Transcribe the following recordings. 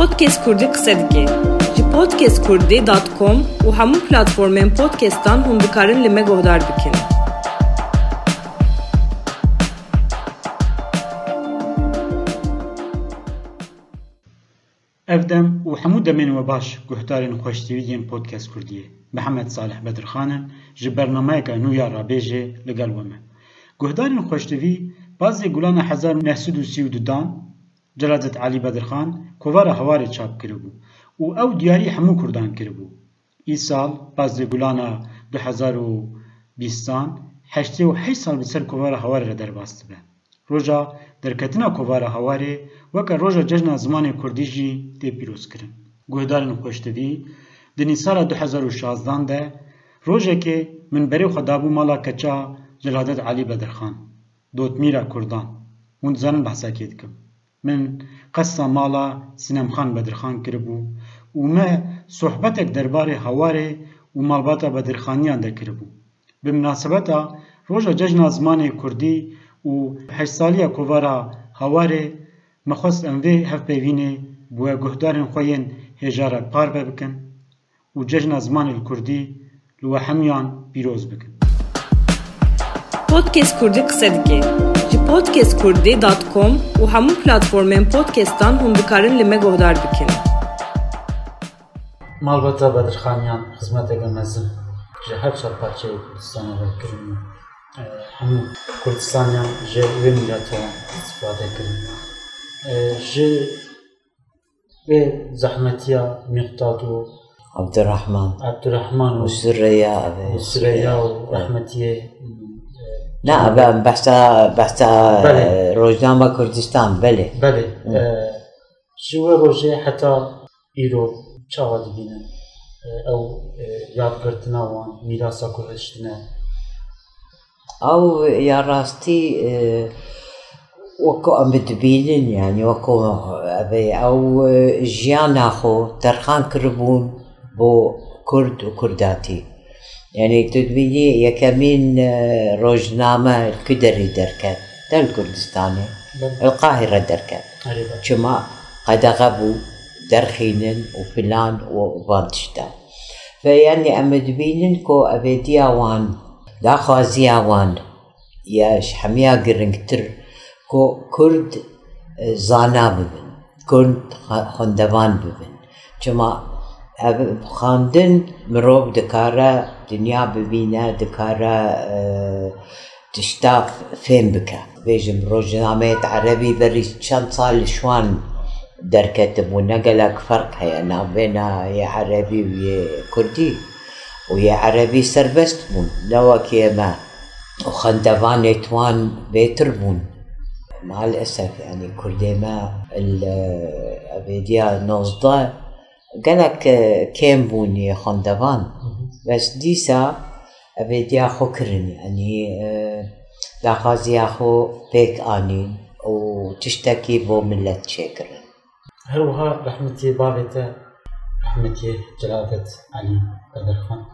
Podcast Kurdî qise dike. Ji podcastkurdî.com û hemû platformên podcastan hûn dikarin li me bikin. Ev dem û hemû demên we baş guhdarên xweştevîyên Podcast Kurdiyê. Mihemed Salih Bedirxan im ji bernameyeka nû ya rabêjê li gel we me. Guhdarên gulana hezar û neh sed û sî û du dan جەلاجەت علی بەدرخان کۆڤارە هەوارێ چاپ کردبوو. و ئەو دیاری هەموو کوردان کردبوو. ئی ساڵ بازێ گولانە 2020 هەشتێ و هەی ساڵ بەسەر کۆڤارە هەوارە دەرباست بە ڕۆژە دەرکەتنە کۆڤارە هەوارێ وەکە ڕۆژە جەژنا زمانی کوردیژی تێپیرۆزکردن گوهدارن خۆشتوی دنی ساڵە 2016 دە ڕۆژێکێ من بەرەی خەدابوو ماڵا کەچا جەلادەت علی بەدرخان دۆتمیرە کوردان. ون زانم بەساکێ دکەم من قصة مالا سینم خان بدرخان کربو و ما صحبتك درباره هواره و مالباتا بدرخانیان ده کربو به مناسبتا روژا ججنا زمان کردی و هشت سالی کووارا هواره مخص انوی هف پیوینه بو گهدارن خوین هجاره پار بکن و ججنا زمان کردی لو همیان پیروز بکن پودکست کردی قصه دیگه podcastkurdë.com u hamu platformën podcasttan ku ndikarin li me gohdar bikin. Malbata Bedirxanyan xizmet edemezim. Ji her çap parçayı ee, Kurdistan'a vekirim. Hem Kurdistan'ya ji ve millete istifade ekirim. Ee, ji ve zahmetiya miqdadu Abdurrahman. Abdurrahman. Süreyya. Süreyya rahmetiye نه بستا بستا بله. با بله. کردستان بله. بله شو روزه حتی ایرو چاوا دبینه او یاد کردنا و میراسا کردشتنه او یا راستی وكو ام بدبيلن يعني یعنی وكو ابي او جيانا خو ترخان كربون بو كرد وكرداتي يعني تدبيني يكمين آه، روزنامة الكدري دركت ده الكردستاني القاهرة دركت Herêbe كما قدغبو درخينن وفلان وبانتشتان فيعني أمد بينن كو أبيديا وان لا خوازيا وان يا شحميا قرنكتر كو كرد زانا ببن كرد خندوان ببن. أب- خاندن مروب دكارا دنيا ببينا دكارا تشتاف فين بكا بيجم روجنامات عربي بري شان صار شوان دركتب ونقلك فرق هي بين يا عربي ويا كردي ويا عربي سربست بون لوا كيما وخندوان توان بيتر بون مع الأسف يعني كردي ما الأبيديا نوزدا قالك كيم بوني خندوان بس ديسا أبيديا خو كرن يعني آه، لا غازي خو بيك آنين وتشتكي بو ملت شكرا هروها رحمتي بابته رحمتي جلالت علي بدرخان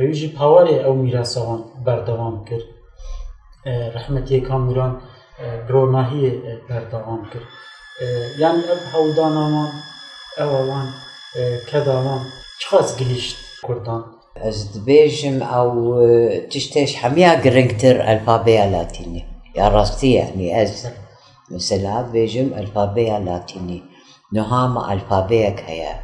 ئەوی ژی پاوەێ ئەو میراسەوان بەردەوام کرد ڕحمەتی کاموران برۆناهیە بەردەوام کرد یان ئەو هەوداناوان ئەوەوان کەداوان چقاس گلیشت کوردان؟ از دبيجم أو تشتيش حميا قرنكتر الفابيا لاتيني يا راستي يعني از مثلا بيجم الفابيا لاتيني نهام الفابيا كيا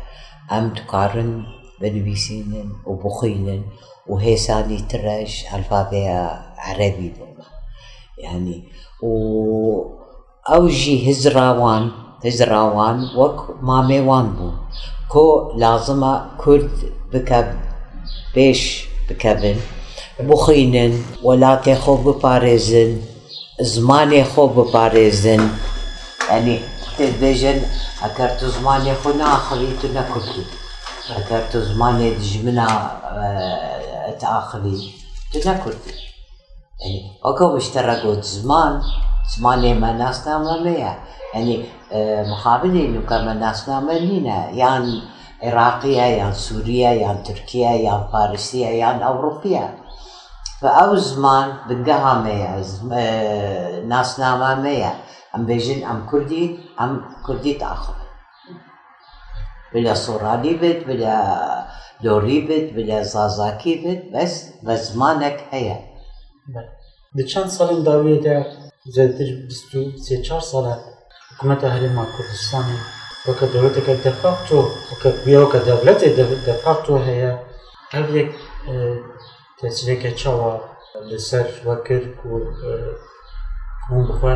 ام تقارن بنبيسينن وبخينن وهيساني ترش الفابيا عربي بوما يعني و اوجي هزراوان هزراوان وك ماميوان بو کو لازمه کرد بکب بیش بکبن بخینن ولات خوب پارزن زمان خوب پارزن یعنی تدبیجن اگر تو زمان خۆ آخری تو نکردی، اگر تو زمانێ ات آخری تو نکردی یعنی اگر بشتەرەگوت زمان زمانێ میه یعنی آه، مقابلي انه كما ناس ناملينا يعني عراقية يعني سورية يعني تركيا يعني فارسية يعني أوروبية فأو زمان زم- آه، ناس ناما مية أم بيجن أم كردي أم كردي تأخر. بلا سوراني بت بلا لوري بت بلا زازاكي بت بس بزمانك هي Di çend salên dawiyê de zêdetir حکومت هریما کردستانی وەکە دەوڵەتەکە دەفاقت و وکە بیاوەکە دەوڵەتی دەفاقت و هەیە هەر یەک تەسیلێکە چاوە لەسەر وەکرد و هون بخوە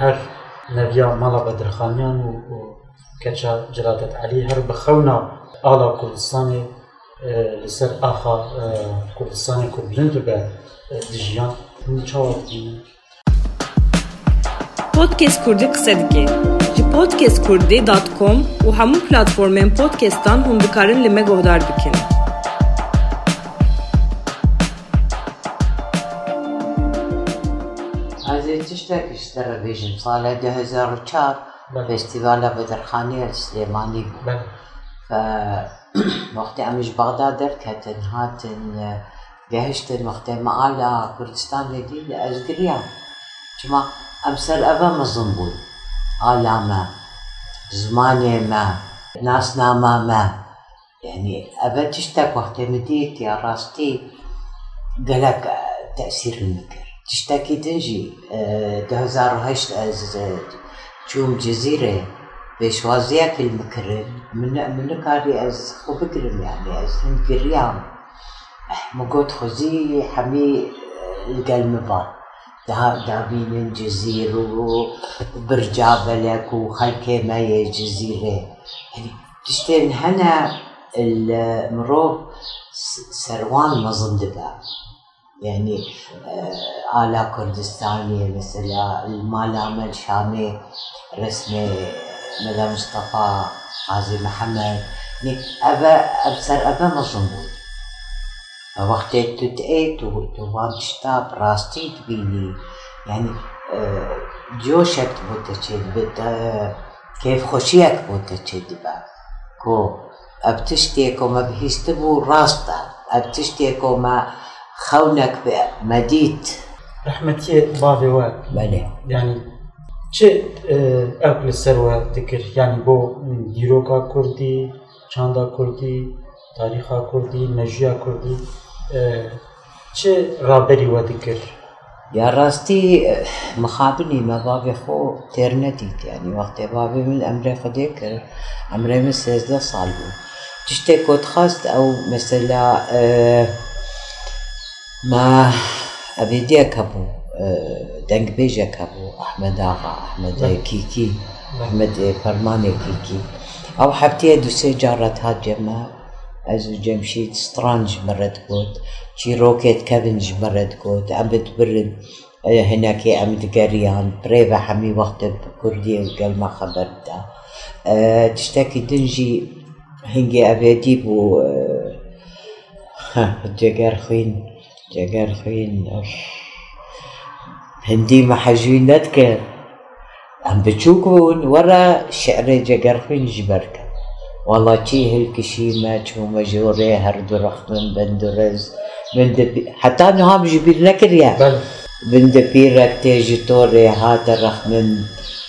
هەر نەویا ماڵا بە درخانیان و کەچا جلاتت علی هەر بخەونا ئالا کوردستانی آه، لەسەر ئاخا آه، کوردستانی کو بلند و آه، بە دژیان. چاوە دیینە Podcast Kurdî qise dike. Ji podcastkurdî.com û hemû platformên podcastan hûn dikarin li me guhdar bikin. هذه تشتكي اشترى بيجن صار 2004 بله. فيستيفال بدرخانية السليماني بو. بله ف وقتی امش بغداد درکتن هاتن گهشتن وقتی ما آلا کردستان دی از گریان چما امسر اوه مظلم بود آلا ما ناس ناما ما يعني أبا تشتاك وقت مديت يا راستي قالك تأثير المكر تشتكي تنجي دهزار وهشت از تشوم جزيرة بشوازيك المكر من من كاري از خو بكرم يعني از هند قريام مقود خزي حمي القلم بان دا دابين جزير وبرجابلك وخلكي ماي جزيرة يعني تشتين هنا المرو سروان مظن دبا. يعني آلا كردستاني مثلا المالامة الشامي رسمي ملا مصطفى غازي محمد. يعني أبا أبصر أبا مظلوم وقت تتعيت وامشتا براستي تبيني يعني جوشك بوتشد بتا كيف خوشيك بوتشد با كو ابتشتيك وما بهيستبو راستا ما وما به مديت رحمتی بابي واد بله يعني چه اوکل سر دکر یعنی بو دیروکا کردی چاندا کردی تاریخا کردی نجیا کردی چه رابری و دیگر یا راستی مخابلی مباب خو تر ندید یعنی وقتی بابی من امر خودی کرد سالو. من سیزده سال بود. تشتی خواست او مثلا ما ابیدی کبو دنگ بیجه کبو احمد آقا احمد بله. کیکی بله. احمد فرمان کیکی. او حبتی دو سه جارت هات جمع أزو جمشيد سترانج مرد كوت شي روكيت كابنج مرد كوت عمد برد آه، هناك عمد قريان بريبا حمي وقت بكردية قال ما خبرتا. أه تشتكي دنجي هنجي أبيدي بو أه جگر خوين جگر خوين. هندي ما حجوين نتكر عم بتشوكون ورا شعر جگر خوين جبركة. والله چی هالكشيمة شو مجوري هرد رخمن بندرز من دبي حتى انه هم جبير نكريا بله من دبيرك تيجي توري هات رخمن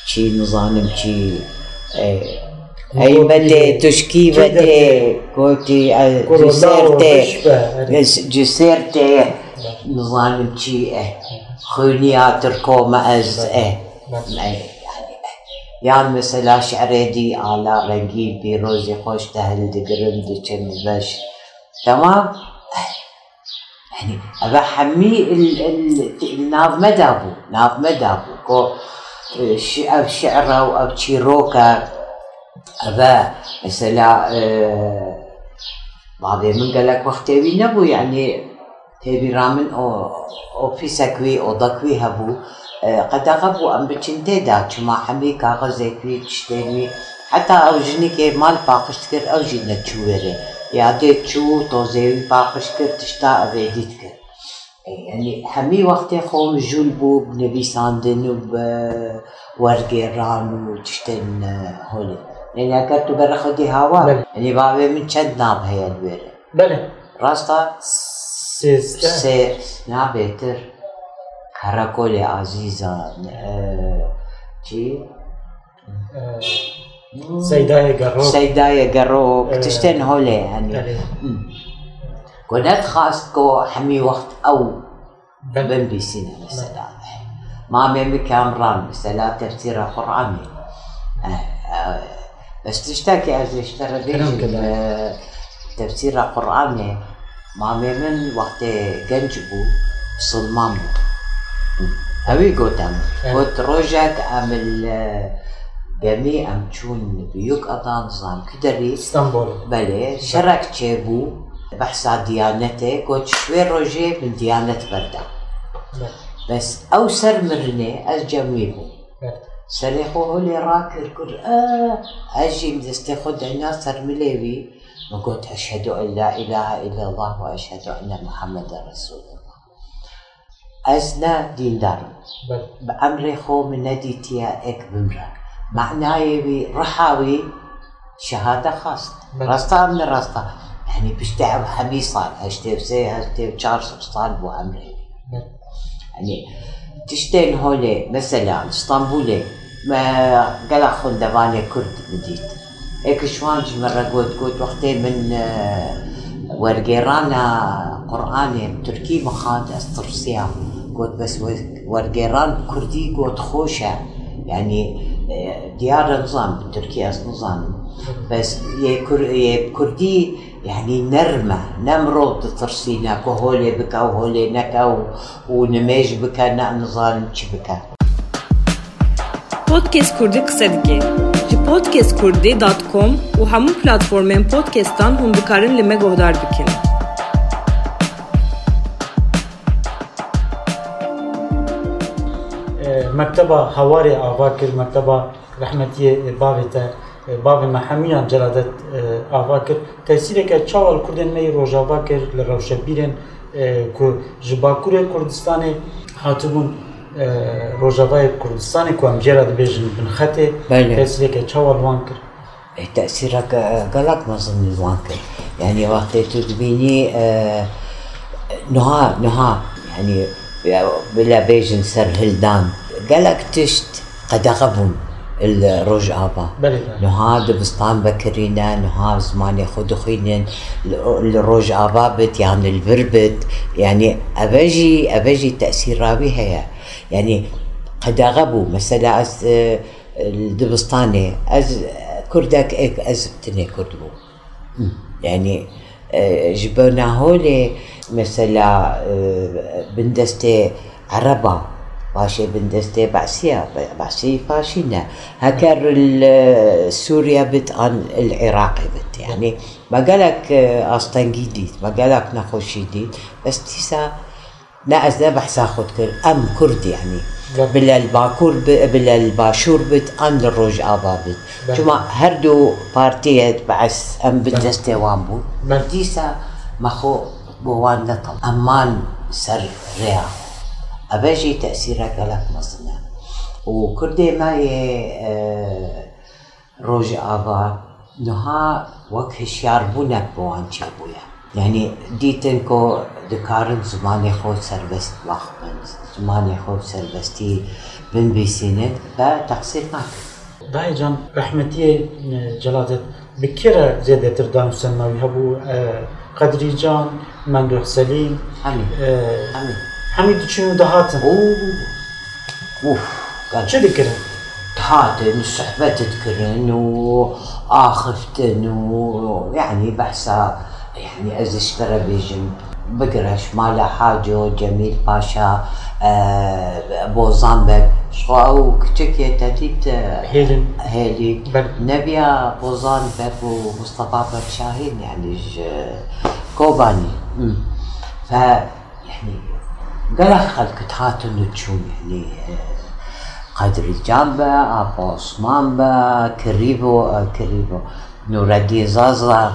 شي نظام شي أي اي بدي تشكي بدي كوتي آه، جسيرتي. جسيرتي. نظام شي آه خونيات ركومة أز يعني مثلا شعريدي على رنگی پیروزی خوش تهل دقرم چند بش. تمام؟ يعني أبا حمي ال ال الناف مدابو ناف مدابو. كو أب شعرة وأب شيروكا أبا مثلا آه، بعضي من قال لك وقت تبي نبو يعني تێبیرامن ئۆفیسە کوێ ئۆدەکوی هەبوو قەدەغە بوو ئەم بچین تێدا چما کاغذ کاغەزێکوی شتێنوی حتا ئەو که مال پاقشت کرد ئەو ژی نەچوێرێ چو چوو تۆزێوی پاقش کرد تشتا ئەوێ دیت کرد. ینی هەمی وەختێ خۆم ژول بوو بنەویساندن و بە وەرگێڕان و شتێن یعنی اگر تو بەرەخەدی هاوار بله. ینی باوێ من چند ناب هەیە لێرە بەێ بله. ڕاستە سيزده سه نابتر کاراکول عزیزان آه، چی؟ سيداي قروب سيداي قروب آه. تشتين هولي يعني. عليه. كونت خاص كو حمي وقت أو. بل- بن بي سنة مثلا ما ميمي كامران. مثلا تفسير قرآني آه، آه، بس تشتكي از. آه، تفسير قرآني ما ميمن وقت جنجبو صلمامو هوي قلت أم آه. قلت روجك أم ال جميع أم تشون بيوك أضان نظام كدري اسطنبول بله شرك تشيبو بحث ديانته قلت شوي روجي من ديانة بردا بس أو سر مرني أز جميبو. سريخو هولي راكر كل آه أجي مدستي خد عنا سر وقلت أشهد أن لا إله إلا الله وأشهد أن محمد رسول الله. أزنا دين دار بل. بأمري خو من نديتيا إك بمرا. معناي رحاوي شهادة خاصة. بل. راستا من راستا. يعني بشتعب حمي صار هشتي سي هشتي چار صار بو أمري. يعني تشتين هولي مثلا إسطنبولي ما قال خون دباني كرد بديت. هيك شوانج مرة قلت قلت وقتي من آه، ورقيرانا قرآني تركي مخاد أسترسيا. قلت بس ورقيران كردي قلت خوشة. يعني آه، ديار نظام تركيا نظام. بس يه كردي يعني نرمة نمرض ترسينا كهولي بكا وهولي نكا ونميج بكا نظام بكا. qise dike. Ji podcastkurdi.com û hemû platformên podcastan hûn dikarin li me guhdar bikin. مكتبة حواري آفاكر مكتبة رحمتية بابتا باب محميان جلادت آفاكر تأثيرك چاوال كردن مي روجاوا كر لروشبيرن كو جباكور كردستان هاتبون روجاوا كردستان كو ام جلاد بيجن بن خطه بله. تأثيرك چاوال وان كر تأثيرك غلط ما ظن الوانكر يعني وقت تدبيني آه، نها نها يعني بلا بيجن سر هلدان. قالك تشت قد غبون الروج بله. نها دبستان بكرينا نها زمان ياخد خينين الروج آبابت يعني البربت يعني أبجي أبجي تأثير رابي هي يعني قد غبوا مثلا أز آه، الدبستاني أز كردك إيك أز بتني كردبو. يعني آه، جبنا هولي مثلا آه، بندستي عربة باشي بندستي بعسيا بعسي فاشينا هكر سوريا بت عن العراقي بت يعني ما قالك أصلا جديد ما قالك نخوش جديد بس تيسا لا أزنا بحث أخذ كر أم كرد يعني. بلا الباكور بلا الباشور بت أن الروج آبا بت. جمع هردو بارتيات بعث أم بندستي وامبو بل. ديسا مخو بوان نطل أمان سر رياض أبجي تأثيرك لك مصنع وكردي ماي آه، روج آبا نها وك هشيار بونك بوان يعني ديتنكو دكارن زماني خو سربست واخبن زماني خو سربستي بن بيسينت فتقصير ماك داي جان رحمتية جلادت بكرة زيادة تردان سماوي هبو؟ آه، قدري جان ممدوح سليم حمي آه، حمي حميد شنو دهاتن اوه. اوف قال شو ذكرها؟ هاتن صحبة تذكرن وآخفتن ويعني بحسا يعني اشترى بيجن بقرش مالا حاجو جميل باشا آه بوزانبك شو أو كتشكي تديت هيلن هيلي. نبيا بوزانبك ومصطفى بك شاهين يعني ج- كوباني. ف يعني قال خلك تهاتن تشون يعني آه، قدر الجامبة أبو عثمان كريبو آه، كريبو. نور الدين زازا.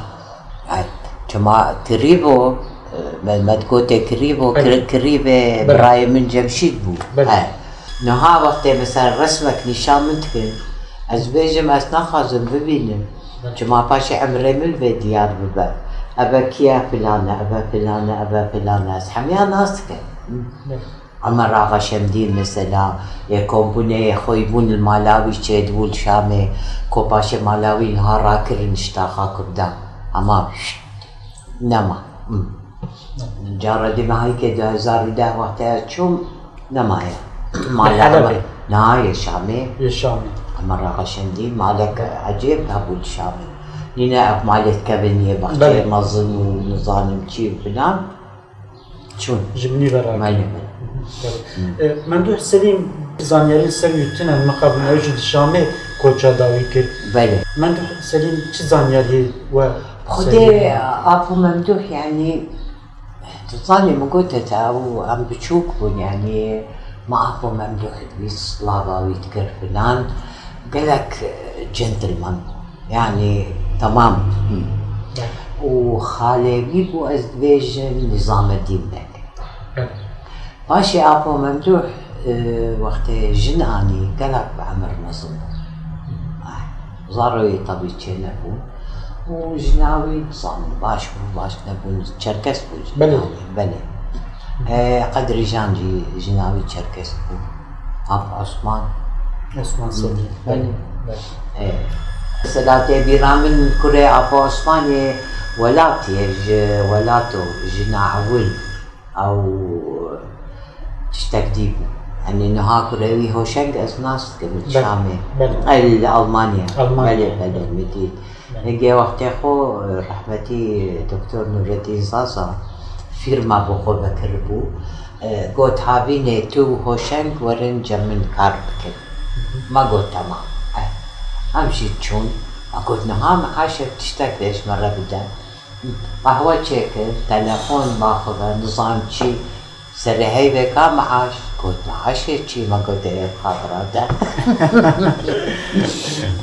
شما کریبو مدکوت کریبو بله. کریب بله. برای من جمشید بود بله. نها وقتی مثلا رسمک نشان من از بیجم از نخوازم ببینم. شما باش عمره من به دیار ببر. ابا کیا فلانه ابا فلانه ابا فلانه از همه ناس اما راغا شمدين مثلا يكون خويبون المالاوي شيدبول شامي كوباشي مالاوي نهار راكر نشتاخا كبدا اما نما جارة دي ما هيك دو هزار ده وقتها شو نما هي الحلبي. نهاية شامي الشامي مرة غشندين مالك عجيب ابو الشامي لنا اب مالت كابنية بلى. بختي مظن ونظام شي فلان شون جبني برا مالي ممدوح سليم زانیاری سر یوتن مقابل نوجد شامه کوچا داوی کرد بله ممدوح سليم چه زانیاری و خدي أبو ممدوح يعني تصاني ما قلت أو عم بتشوكبون يعني ما أبو ممدوح بيس لابا ويتكر فلان. قال لك جنتلمان يعني تمام. وخالي بيبو ازدواج نظام الدين بك باشي أبو ممدوح آه، وقت جناني قال لك بعمر نظم زاروا يطبي نبون وجناوي صام باش باش نبون تشركس. جناوي بلى آه قد رجانجي جناوي تشركس بو. اب عثمان. عثمان سليم بلى آه. سلاتي بيرامن كوري ابو عثمان ولاتي ولاتو جناعول أو تشتكديبو يعني نها كوريوي هو شنق اسناس قبل شامي. ألمانيا. بلى بلى المديد نجي وقت خو رحمتي دكتور نور الدين زازا فيرما بخو بكربو أه، قلت هابيني تو هوشنگ ورن جمن كار بكر ما قلت تمام. امشي تشون ما قلت نهام عاشر تشتاق ليش مرة بدا قهوة شيكر تلفون باخذه نظام شي سري هيبة كام معاش قلت شي ما قلت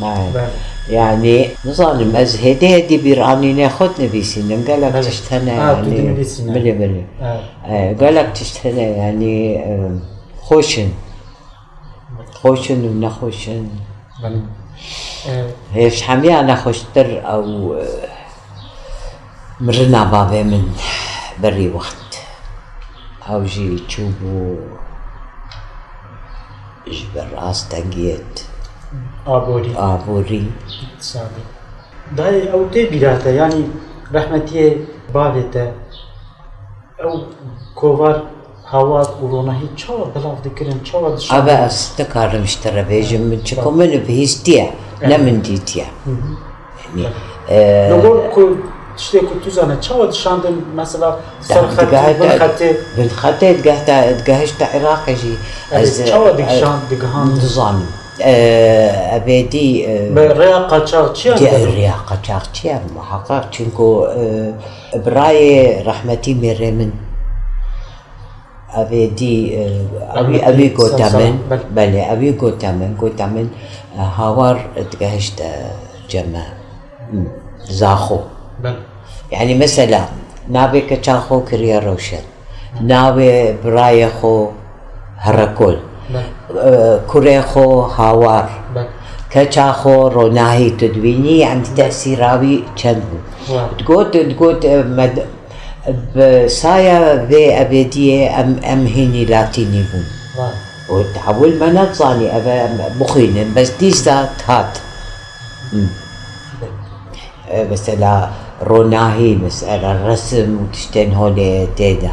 ما بلى. يعني نظام أزهدي هدي بيراني ناخدنا بيسينا قال لك. تشتهنا يعني. بلي بلي قال لك تشتهنا يعني خوشن. خوشن ونخوشن هيش حمي أنا خوشتر أو آه، مرنا بابي من بري وقت. أو جي تشوفوا je به راست تگیت آبوری. آبوری. سامی دای او تی بیراتا یعنی رحمتی بالتا او کووار هوا کورونا هی چاوا بلاف دکرن چاوا دشان ابا استکارم شتر بیجم من چکو من نمن دیتیا یعنی بله. نقول تشتي كو توزانا چاوا دشاندن مثلا سرخت قاعد بالخط بالخطيت قاعد قاعدت عراقي جي چاوا دكشان دكهان نظام آه، أبيدي آه، برياقة چاوا دي چيا الرياقة شاختيا محقق چنكو آه، براي رحمتي مريمن أبي دي آه، أبي رحمتي أبي سلسلة. قوتامن بل. بلي أبي قوتامن قوتامن آه، هاور يعني مثلا نابي كتاخو كريا روشن نابي براي خو خو هاوار كتاخو روناهي تدويني عند تأثيراوي كنبو واو. تقول تقول مد بسايا في أبدية أم أم هني لاتيني بون واو. وتحول ما نتصاني أبا مخين بس دي ذات هات أمم. أه، مثلا روناهي مسألة الرسم وتشتين هولي تيدا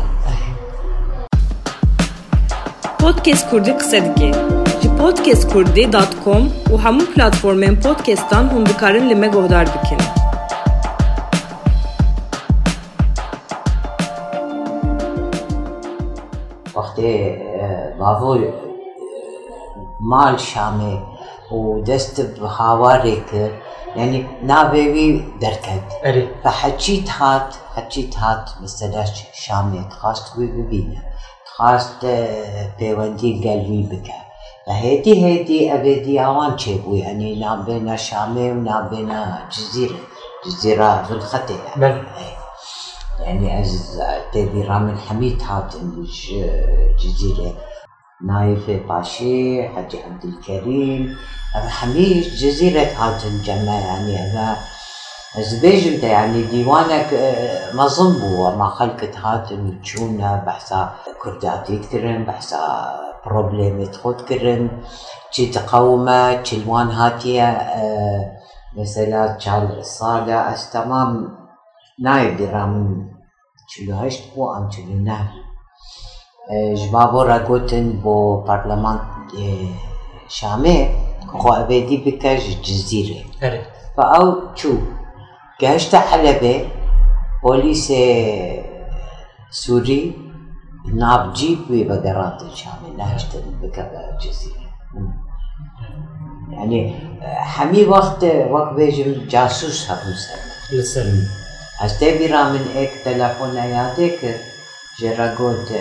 Podcast Kurdi qise dike. Ji podcastkurdî.com û hemû platformên podcastan hûn dikarin li me guhdar bikin. وقتی بابور مال شامي ودست بهاواري كر يعني نابيوي دركت اري فحكيت هات حكيت هات مثلا شامي تخاست وي ببينا تخاست بيوندي قلبي بك فهيدي هيدي أبدي أوان شيبو يعني نابينا شامي ونابينا جزيرة جزيرة الخطي يعني بل. يعني از تبي رامن حميد هات الج- جزيرة نايف باشي حجي عبد الكريم. أبا حميد جزيرة هات الجمع يعني أنا از بيجمت يعني ديوانك آه، مظن بو ما خلقت هاتم تشونا بحثا كرداتي كترن بحثا بروبليم تخوت كرن تشي تقومة تشلوان هاتيا آه، مثلا تشال الصالة اس تمام نايب درام تشلو هشت؟ بو أم تشلو جواب گوتن با پارلمان شامه خوابدی بکر جزیره و او چو گشت حلبه پولیس سوری ناب بی بقرات شامه لا اشتغل بكذا جزیره يعني حمي وقت وقت بیجم جاسوس هم سنة لسنة استبرا من اك تلفون ايادك جراغوت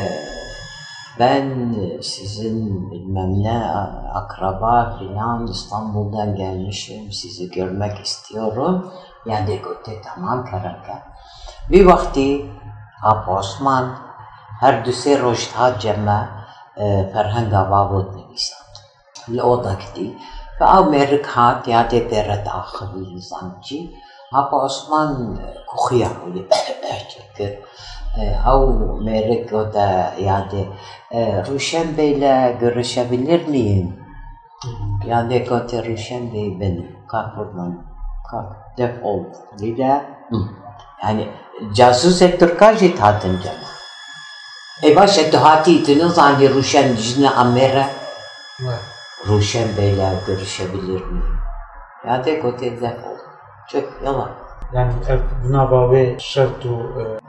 ben sizin bilmem ne akraba filan İstanbul'dan gelmişim sizi görmek istiyorum. Yani de gote tamam kararga. Bir vakti Ab Osman her düse roşta cemme ferhenga babot نویسند الأوضة كدي فأو ميرك هات يادي بيرت آخر الزانجي أبا عثمان كوخيا ولي أحكي أو ميرك ودا يادي روشن beyle görüşebilir miyim? Yani kote Ruşen Bey benim. Kalk buradan. Kalk. Defol. Lila. Hı. Yani casus ettir kaji tatın cema. E başa tuhati itiniz hani Ruşen Dijne Amere. Ruşen Bey'le görüşebilir miyim? Ya de kote defol. Çık yalan. يعني بنابا وي شرط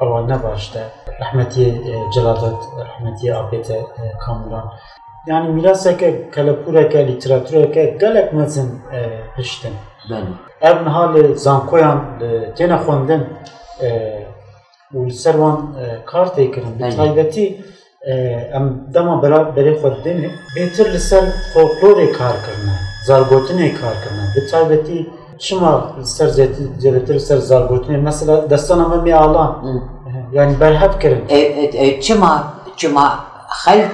او نباشته رحمتي جلالت رحمتي ابيته كامران yani miraseke kelekureke literatureke gelek mezin e, piştin. Beni. Ev hali zankoyan e, gene xondin e, u servan kart ekirin. Taybeti em dama bera beri xondin betir li ser folklore kar kirne, zargotinê kar kirne. Bi taybeti ser zargotinê mesela destana me mê alan Hı. yani berhev kirin E, e, e, çıma, çıma halk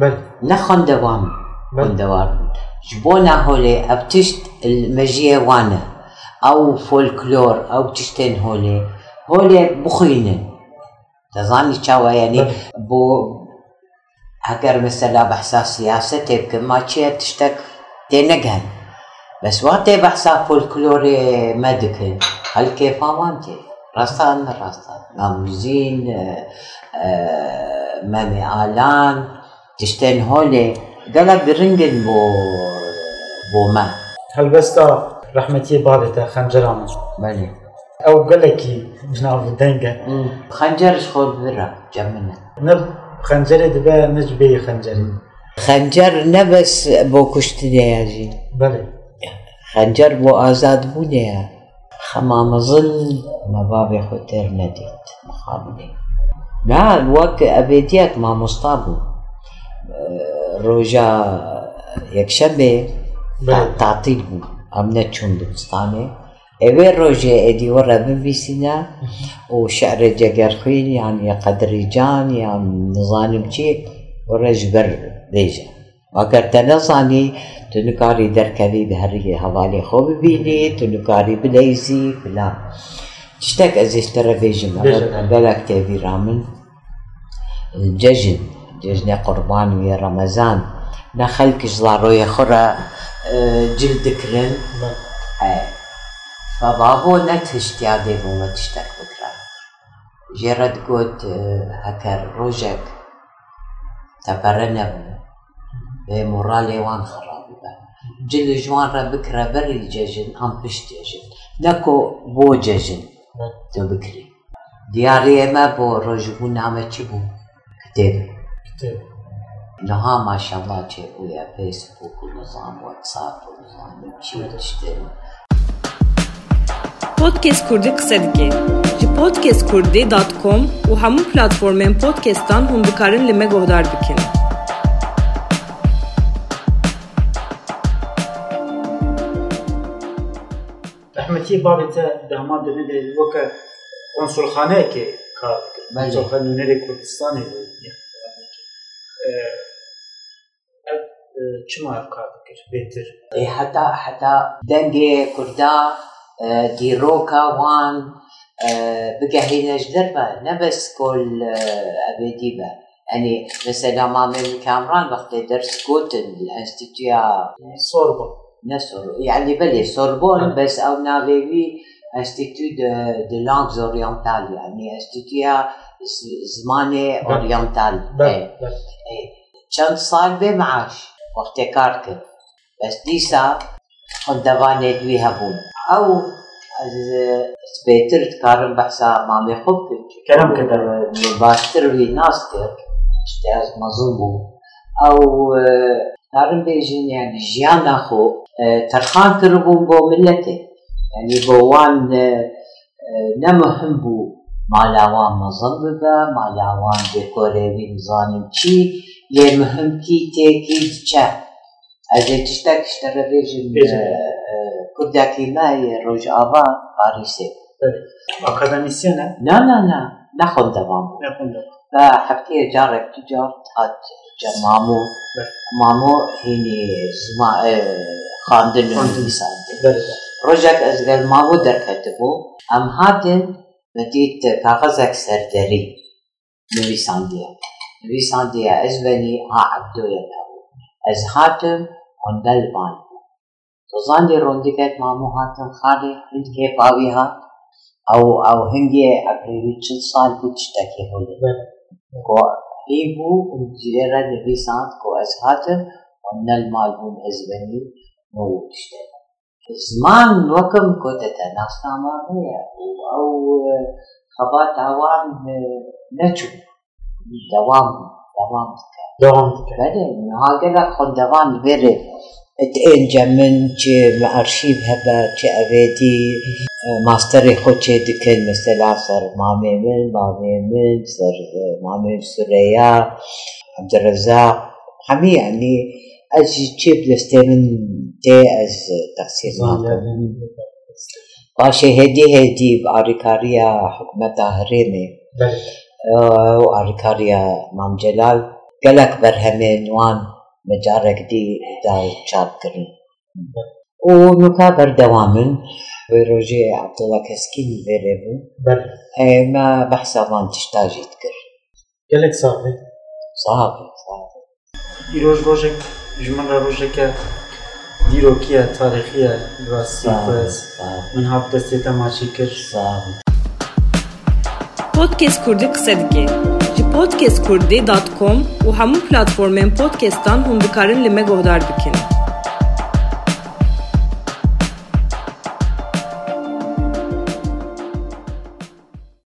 bel نخن دوام بل. دوام جبونا هولي ابتشت المجيه وأنا أو فولكلور أو تشتين هولي هولي بخينة تظني شاوا يعني بل. بو اگر مثلا بحثا سياسة يمكن ما تشتك تنقهن بس وقت بحثا فولكلور ميديكال. هل كيف وانتي راستان راستان ماموزين مامي آلان. تشتين هولي. قالك برنجن بو بو ما. helbesta rahmetiye babete xenceran بله ew gelekî cinav denge خنجرش خور برا جمنا dibe ne ji bêyî xencerê خنجر نبس بو كشتني يا جي belê خنجر بله. و آزاد بوده خمام ظل مباب خطر ندید مخابنه نه نا ابدیت ما ما مصطابو روجا يكشبه تعطيل بو أمنا چون دوستانه اوه روژه ادی و ربن بیسینا و شعر جگرخوین یعنی قدری جان یعنی نظانم چی و رجبر بیجه ورا جبر ليجا وقت تنظاني تنكاري دركبي بهري هوالي خو ببيني تنكاري بليزي بلا تشتاك ازيش ترى بيجم. بلك تبي رامن. الججن ججن قربان ويا رمضان. نخلك جلارويا خرا جلد كرن آه. فبابو نتهشت يادي بو ما تشتاك بكرا جرد قد هكر روجك تبرنا به مورالي وان خرابي به جل جوان را بكرا بري الججن ام بشت ججن نكو بو ججن تو بكري دياري ما بو رجبو نامه چي بو كتاب kitêb لها ما شاء الله چه بويا فيسبوك ونظام واتساب ونظام چي تشتري Podcast Kurdi qise dike. Ji podcastkurdî.com û hemû platformên podcastan hûn dikarin li me guhdar bikin. كي بابي تا دهما دنيا دي وكا كونسول خانه كي كار كونسول خانه نونه دي كردستان چما کار بکر آه، بهتر. حتا حتا دنگ کردا آه، دیروکا وان آه، بگهی نجدر با نبس کل ابدی با. یعنی مثلا ما من وقتی درس گوتن الانستیتویا سوربا. نسر يعني بلي سوربون بس أو نافيفي انستيتيو دو لانغز اورينتال يعني انستيتيا زماني اورينتال بله إيه. بله. كان صار بمعاش وقت كاركت بس ديسا خدواني دوي هبون. أو از سبيتر تكارم بحسا مامي خبك كلام كده. باشتر وي ناستر اشتاز مظلوم أو كارم بيجين يعني جيانا خو اه، ترخان كربون بو ملته يعني بوان اه، اه، نمهم بو مالاوان مظلبة مالاوان ديكوريوي نظام چی لێ مهم کی تێکی چە ئەجێ تشتێک شتەرە بێژن بێژن. کورداکی مایە ڕۆژئاوا پاریسێ اکادمیسیونه نا نا نا نەخۆم دەوام بوو نخونده بە هەفتەیە جارێک دو جار هات بله. مامۆ هینی زما خواندن و خواندن. نویساندن بله. بله ڕۆژێک ئەزگەر مامۆ دەرکەتبوو ئەم هاتن بەدیت کاغەزێک سەردەری نویساندیە نویساندیە ئەس بەنی ها عەبدۆیە هەبوو ئەس هاتم هات ئەو ئەو هەنگێ ئەگریوی چل سال بوو شتێکی هەولێ بله. کو هی بوو جێرە نویساند کو ئەس هاتم هۆندەلمال بوون ئەس بەنی نۆ شتێک زمان کۆتەتە ناسنامە هەیە ئەو خەبات ئاوان نەچوو دەوام دەوام بکە دوام بکە بەێ نهاگەلە خۆندەوان بێرێ ئێنجە من چێ ئەرشیب هەبە چێ ئەوێتی ماستەری خۆ چێ دکن مەسەلا سەر مامێ من مامێ من سەر مامێ سورەیە عەبدڕەزاق هەمی ینی ئەجی چێ دەستێ من تێ ئەس تەقسیر ناکەم باشێ هێدی هێدی ئاریکاریە حکومەتە هەرێمێ بله. و ئاریکاریە مامجلال gelek berhemên wan micarek dî da çapkirin û nuka berdewamin wê rojê Abdullah Keskîn vêrê bû بله me behsa van tişta jî dikir gelek saxî sahab ایروز روژک جمن را روژکه دیروکیه تاریخیه راستی خوز من هات دستی تماشی کرد sahab Podcast Kurdi qise dike. Ji podcastkurdî.com û hemû platformên podcastan hûn dikarin li me guhdar bikin.